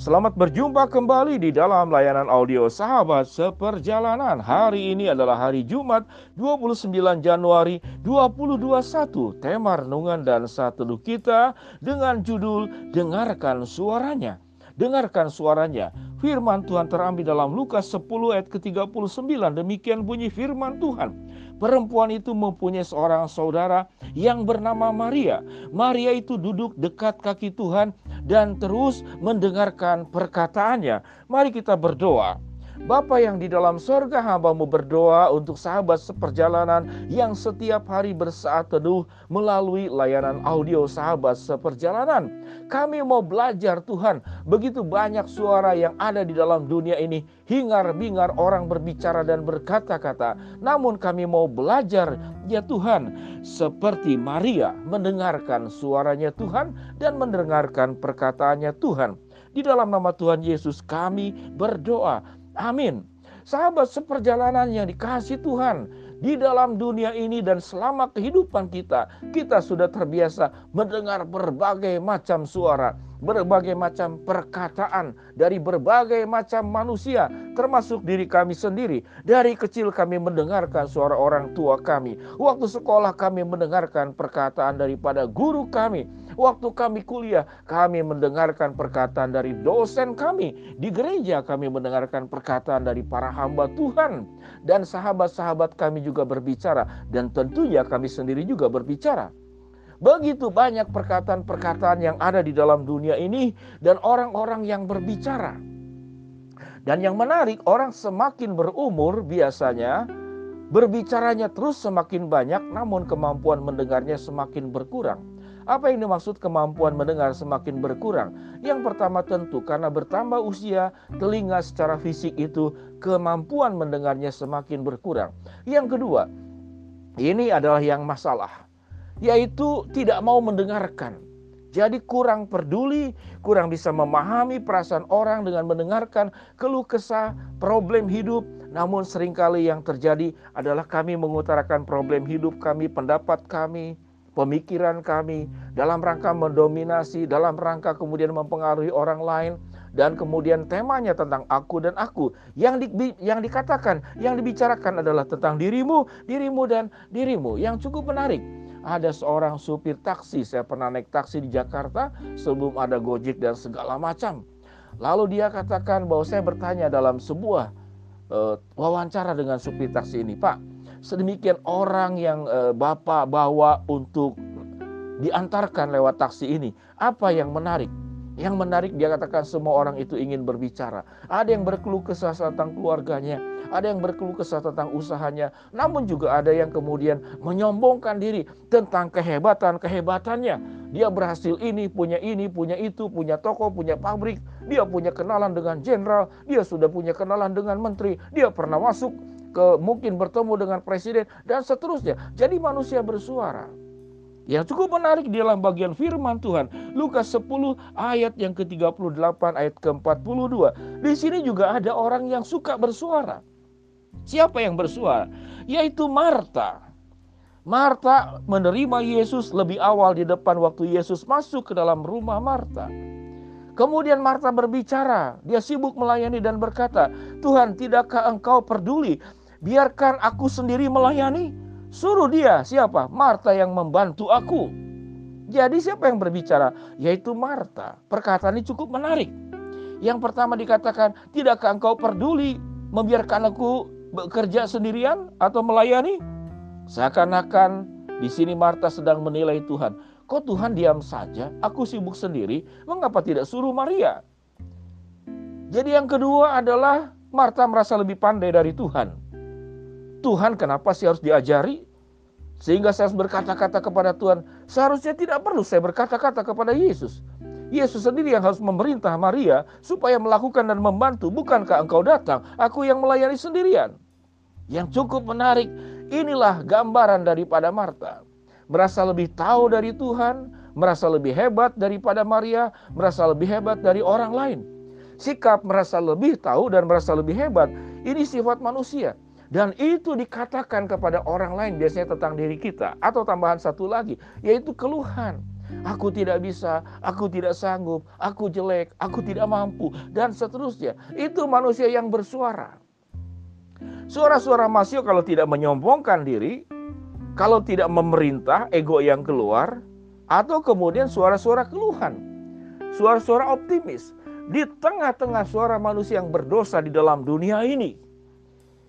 Selamat berjumpa kembali di dalam layanan audio Sahabat Seperjalanan. Hari ini adalah hari Jumat 29 Januari 2021. Tema renungan dan satu kita dengan judul Dengarkan Suaranya. Dengarkan suaranya. Firman Tuhan terambil dalam Lukas 10 ayat ke-39. Demikian bunyi firman Tuhan. Perempuan itu mempunyai seorang saudara yang bernama Maria. Maria itu duduk dekat kaki Tuhan dan terus mendengarkan perkataannya. Mari kita berdoa. Bapa yang di dalam sorga hambamu berdoa untuk sahabat seperjalanan yang setiap hari bersaat teduh melalui layanan audio sahabat seperjalanan. Kami mau belajar Tuhan, begitu banyak suara yang ada di dalam dunia ini, hingar-bingar orang berbicara dan berkata-kata. Namun kami mau belajar ya Tuhan, seperti Maria mendengarkan suaranya Tuhan dan mendengarkan perkataannya Tuhan. Di dalam nama Tuhan Yesus kami berdoa Amin. Sahabat seperjalanan yang dikasih Tuhan di dalam dunia ini dan selama kehidupan kita, kita sudah terbiasa mendengar berbagai macam suara berbagai macam perkataan dari berbagai macam manusia, termasuk diri kami sendiri. Dari kecil kami mendengarkan suara orang tua kami. Waktu sekolah kami mendengarkan perkataan daripada guru kami. Waktu kami kuliah, kami mendengarkan perkataan dari dosen kami. Di gereja kami mendengarkan perkataan dari para hamba Tuhan. Dan sahabat-sahabat kami juga berbicara. Dan tentunya kami sendiri juga berbicara. Begitu banyak perkataan-perkataan yang ada di dalam dunia ini dan orang-orang yang berbicara. Dan yang menarik, orang semakin berumur biasanya berbicaranya terus semakin banyak namun kemampuan mendengarnya semakin berkurang. Apa yang dimaksud kemampuan mendengar semakin berkurang? Yang pertama tentu karena bertambah usia, telinga secara fisik itu kemampuan mendengarnya semakin berkurang. Yang kedua, ini adalah yang masalah yaitu tidak mau mendengarkan. Jadi kurang peduli, kurang bisa memahami perasaan orang dengan mendengarkan keluh kesah, problem hidup. Namun sering kali yang terjadi adalah kami mengutarakan problem hidup kami, pendapat kami, pemikiran kami dalam rangka mendominasi, dalam rangka kemudian mempengaruhi orang lain dan kemudian temanya tentang aku dan aku. Yang di, yang dikatakan, yang dibicarakan adalah tentang dirimu, dirimu dan dirimu. Yang cukup menarik ada seorang supir taksi, saya pernah naik taksi di Jakarta sebelum ada Gojek dan segala macam. Lalu dia katakan bahwa saya bertanya dalam sebuah uh, wawancara dengan supir taksi ini, Pak, sedemikian orang yang uh, Bapak bawa untuk diantarkan lewat taksi ini, apa yang menarik? Yang menarik dia katakan semua orang itu ingin berbicara. Ada yang berkeluh kesah tentang keluarganya, ada yang berkeluh kesah tentang usahanya, namun juga ada yang kemudian menyombongkan diri tentang kehebatan-kehebatannya. Dia berhasil ini, punya ini, punya itu, punya toko, punya pabrik, dia punya kenalan dengan jenderal, dia sudah punya kenalan dengan menteri, dia pernah masuk ke mungkin bertemu dengan presiden dan seterusnya. Jadi manusia bersuara. Yang cukup menarik di dalam bagian firman Tuhan, Lukas 10 ayat yang ke-38 ayat ke-42. Di sini juga ada orang yang suka bersuara. Siapa yang bersuara? Yaitu Marta. Marta menerima Yesus lebih awal di depan waktu Yesus masuk ke dalam rumah Marta. Kemudian Marta berbicara, dia sibuk melayani dan berkata, "Tuhan, tidakkah Engkau peduli? Biarkan aku sendiri melayani." Suruh dia, siapa? Marta yang membantu aku. Jadi siapa yang berbicara? Yaitu Marta. Perkataan ini cukup menarik. Yang pertama dikatakan, "Tidakkah Engkau peduli membiarkan aku bekerja sendirian atau melayani? Seakan-akan di sini Marta sedang menilai Tuhan. Kok Tuhan diam saja? Aku sibuk sendiri. Mengapa tidak suruh Maria? Jadi yang kedua adalah Marta merasa lebih pandai dari Tuhan. Tuhan kenapa sih harus diajari? Sehingga saya harus berkata-kata kepada Tuhan. Seharusnya tidak perlu saya berkata-kata kepada Yesus. Yesus sendiri yang harus memerintah Maria supaya melakukan dan membantu. Bukankah engkau datang? Aku yang melayani sendirian. Yang cukup menarik, inilah gambaran daripada Marta. Merasa lebih tahu dari Tuhan, merasa lebih hebat daripada Maria, merasa lebih hebat dari orang lain. Sikap merasa lebih tahu dan merasa lebih hebat, ini sifat manusia. Dan itu dikatakan kepada orang lain biasanya tentang diri kita. Atau tambahan satu lagi, yaitu keluhan. Aku tidak bisa, aku tidak sanggup, aku jelek, aku tidak mampu, dan seterusnya. Itu manusia yang bersuara. Suara-suara masih kalau tidak menyombongkan diri, kalau tidak memerintah, ego yang keluar, atau kemudian suara-suara keluhan, suara-suara optimis di tengah-tengah suara manusia yang berdosa di dalam dunia ini.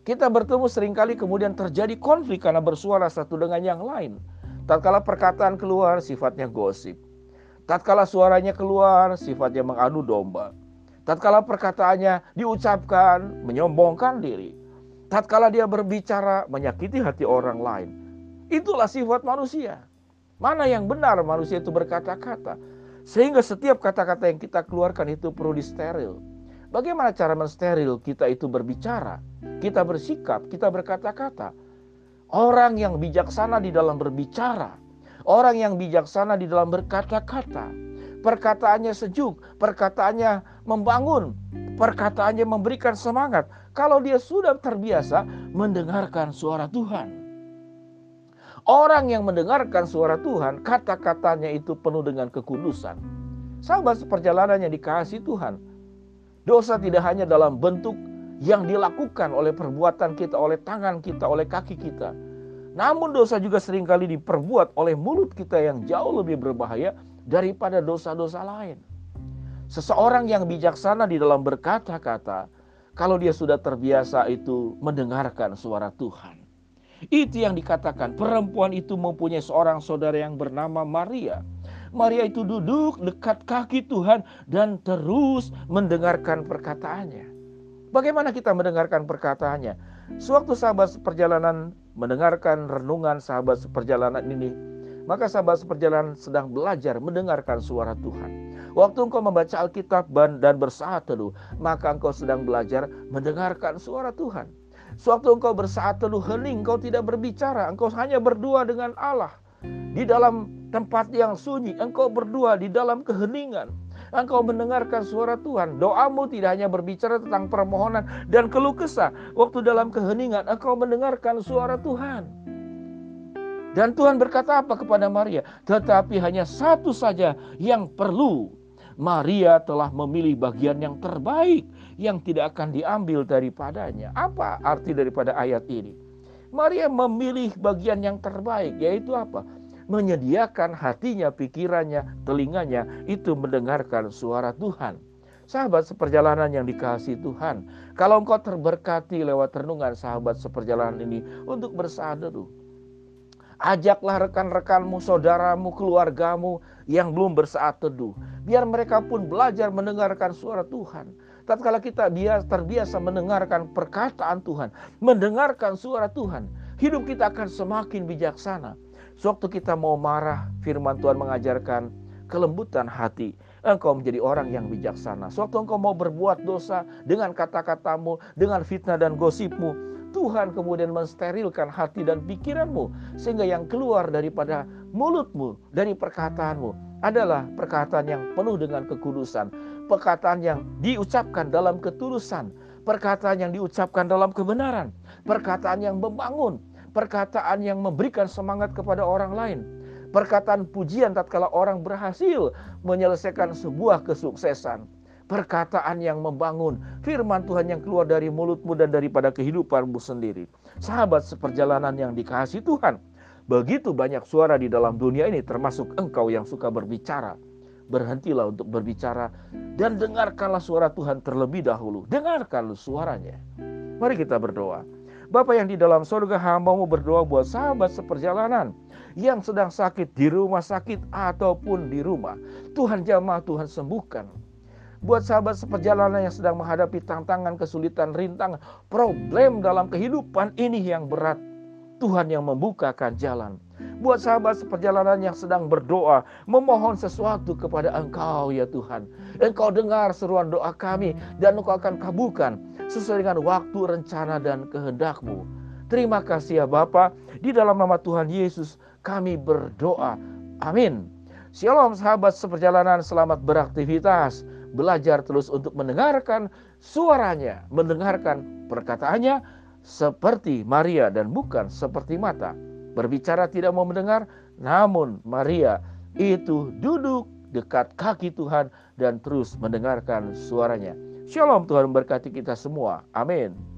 Kita bertemu sering kali kemudian terjadi konflik karena bersuara satu dengan yang lain. Tatkala perkataan keluar sifatnya gosip. Tatkala suaranya keluar sifatnya mengadu domba. Tatkala perkataannya diucapkan menyombongkan diri. Tatkala dia berbicara menyakiti hati orang lain. Itulah sifat manusia. Mana yang benar manusia itu berkata-kata. Sehingga setiap kata-kata yang kita keluarkan itu perlu disteril. Bagaimana cara mensteril kita itu berbicara, kita bersikap, kita berkata-kata. Orang yang bijaksana di dalam berbicara, orang yang bijaksana di dalam berkata-kata, perkataannya sejuk, perkataannya membangun, perkataannya memberikan semangat. Kalau dia sudah terbiasa mendengarkan suara Tuhan. Orang yang mendengarkan suara Tuhan, kata-katanya itu penuh dengan kekudusan. Sahabat seperjalanan yang dikasih Tuhan. Dosa tidak hanya dalam bentuk yang dilakukan oleh perbuatan kita, oleh tangan kita, oleh kaki kita. Namun dosa juga sering kali diperbuat oleh mulut kita yang jauh lebih berbahaya daripada dosa-dosa lain. Seseorang yang bijaksana di dalam berkata-kata, kalau dia sudah terbiasa itu mendengarkan suara Tuhan. Itu yang dikatakan perempuan itu mempunyai seorang saudara yang bernama Maria. Maria itu duduk dekat kaki Tuhan dan terus mendengarkan perkataannya. Bagaimana kita mendengarkan perkataannya? Sewaktu sahabat seperjalanan mendengarkan renungan sahabat seperjalanan ini, maka sahabat seperjalanan sedang belajar mendengarkan suara Tuhan. Waktu engkau membaca Alkitab dan bersaat teduh, maka engkau sedang belajar mendengarkan suara Tuhan. Sewaktu engkau bersaat teduh hening, engkau tidak berbicara, engkau hanya berdua dengan Allah. Di dalam tempat yang sunyi, engkau berdua di dalam keheningan. Engkau mendengarkan suara Tuhan. Doamu tidak hanya berbicara tentang permohonan dan keluh kesah. Waktu dalam keheningan, engkau mendengarkan suara Tuhan. Dan Tuhan berkata apa kepada Maria? Tetapi hanya satu saja yang perlu. Maria telah memilih bagian yang terbaik yang tidak akan diambil daripadanya. Apa arti daripada ayat ini? Maria memilih bagian yang terbaik, yaitu apa? Menyediakan hatinya, pikirannya, telinganya itu mendengarkan suara Tuhan. Sahabat seperjalanan yang dikasih Tuhan, kalau engkau terberkati lewat renungan sahabat seperjalanan ini untuk bersadu, ajaklah rekan-rekanmu, saudaramu, keluargamu yang belum bersaat teduh. Biar mereka pun belajar mendengarkan suara Tuhan. Tatkala kita biasa, terbiasa mendengarkan perkataan Tuhan, mendengarkan suara Tuhan, hidup kita akan semakin bijaksana. Sewaktu kita mau marah, firman Tuhan mengajarkan kelembutan hati. Engkau menjadi orang yang bijaksana. Sewaktu engkau mau berbuat dosa dengan kata-katamu, dengan fitnah dan gosipmu, Tuhan kemudian mensterilkan hati dan pikiranmu. Sehingga yang keluar daripada mulutmu, dari perkataanmu adalah perkataan yang penuh dengan kekudusan. Perkataan yang diucapkan dalam ketulusan. Perkataan yang diucapkan dalam kebenaran. Perkataan yang membangun perkataan yang memberikan semangat kepada orang lain. Perkataan pujian tatkala orang berhasil menyelesaikan sebuah kesuksesan. Perkataan yang membangun, firman Tuhan yang keluar dari mulutmu dan daripada kehidupanmu sendiri. Sahabat seperjalanan yang dikasih Tuhan, begitu banyak suara di dalam dunia ini termasuk engkau yang suka berbicara. Berhentilah untuk berbicara dan dengarkanlah suara Tuhan terlebih dahulu. Dengarkan suaranya. Mari kita berdoa. Bapak yang di dalam surga hambamu berdoa buat sahabat seperjalanan yang sedang sakit di rumah sakit ataupun di rumah. Tuhan jamah, Tuhan sembuhkan. Buat sahabat seperjalanan yang sedang menghadapi tantangan, kesulitan, rintangan, problem dalam kehidupan ini yang berat. Tuhan yang membukakan jalan. Buat sahabat seperjalanan yang sedang berdoa, memohon sesuatu kepada Engkau ya Tuhan. Engkau dengar seruan doa kami dan Engkau akan kabulkan sesuai dengan waktu, rencana, dan kehendakmu. Terima kasih ya Bapa. Di dalam nama Tuhan Yesus kami berdoa. Amin. Shalom sahabat seperjalanan, selamat beraktivitas. Belajar terus untuk mendengarkan suaranya, mendengarkan perkataannya seperti Maria dan bukan seperti mata. Berbicara tidak mau mendengar, namun Maria itu duduk dekat kaki Tuhan dan terus mendengarkan suaranya. Shalom Tuhan memberkati kita semua. Amin.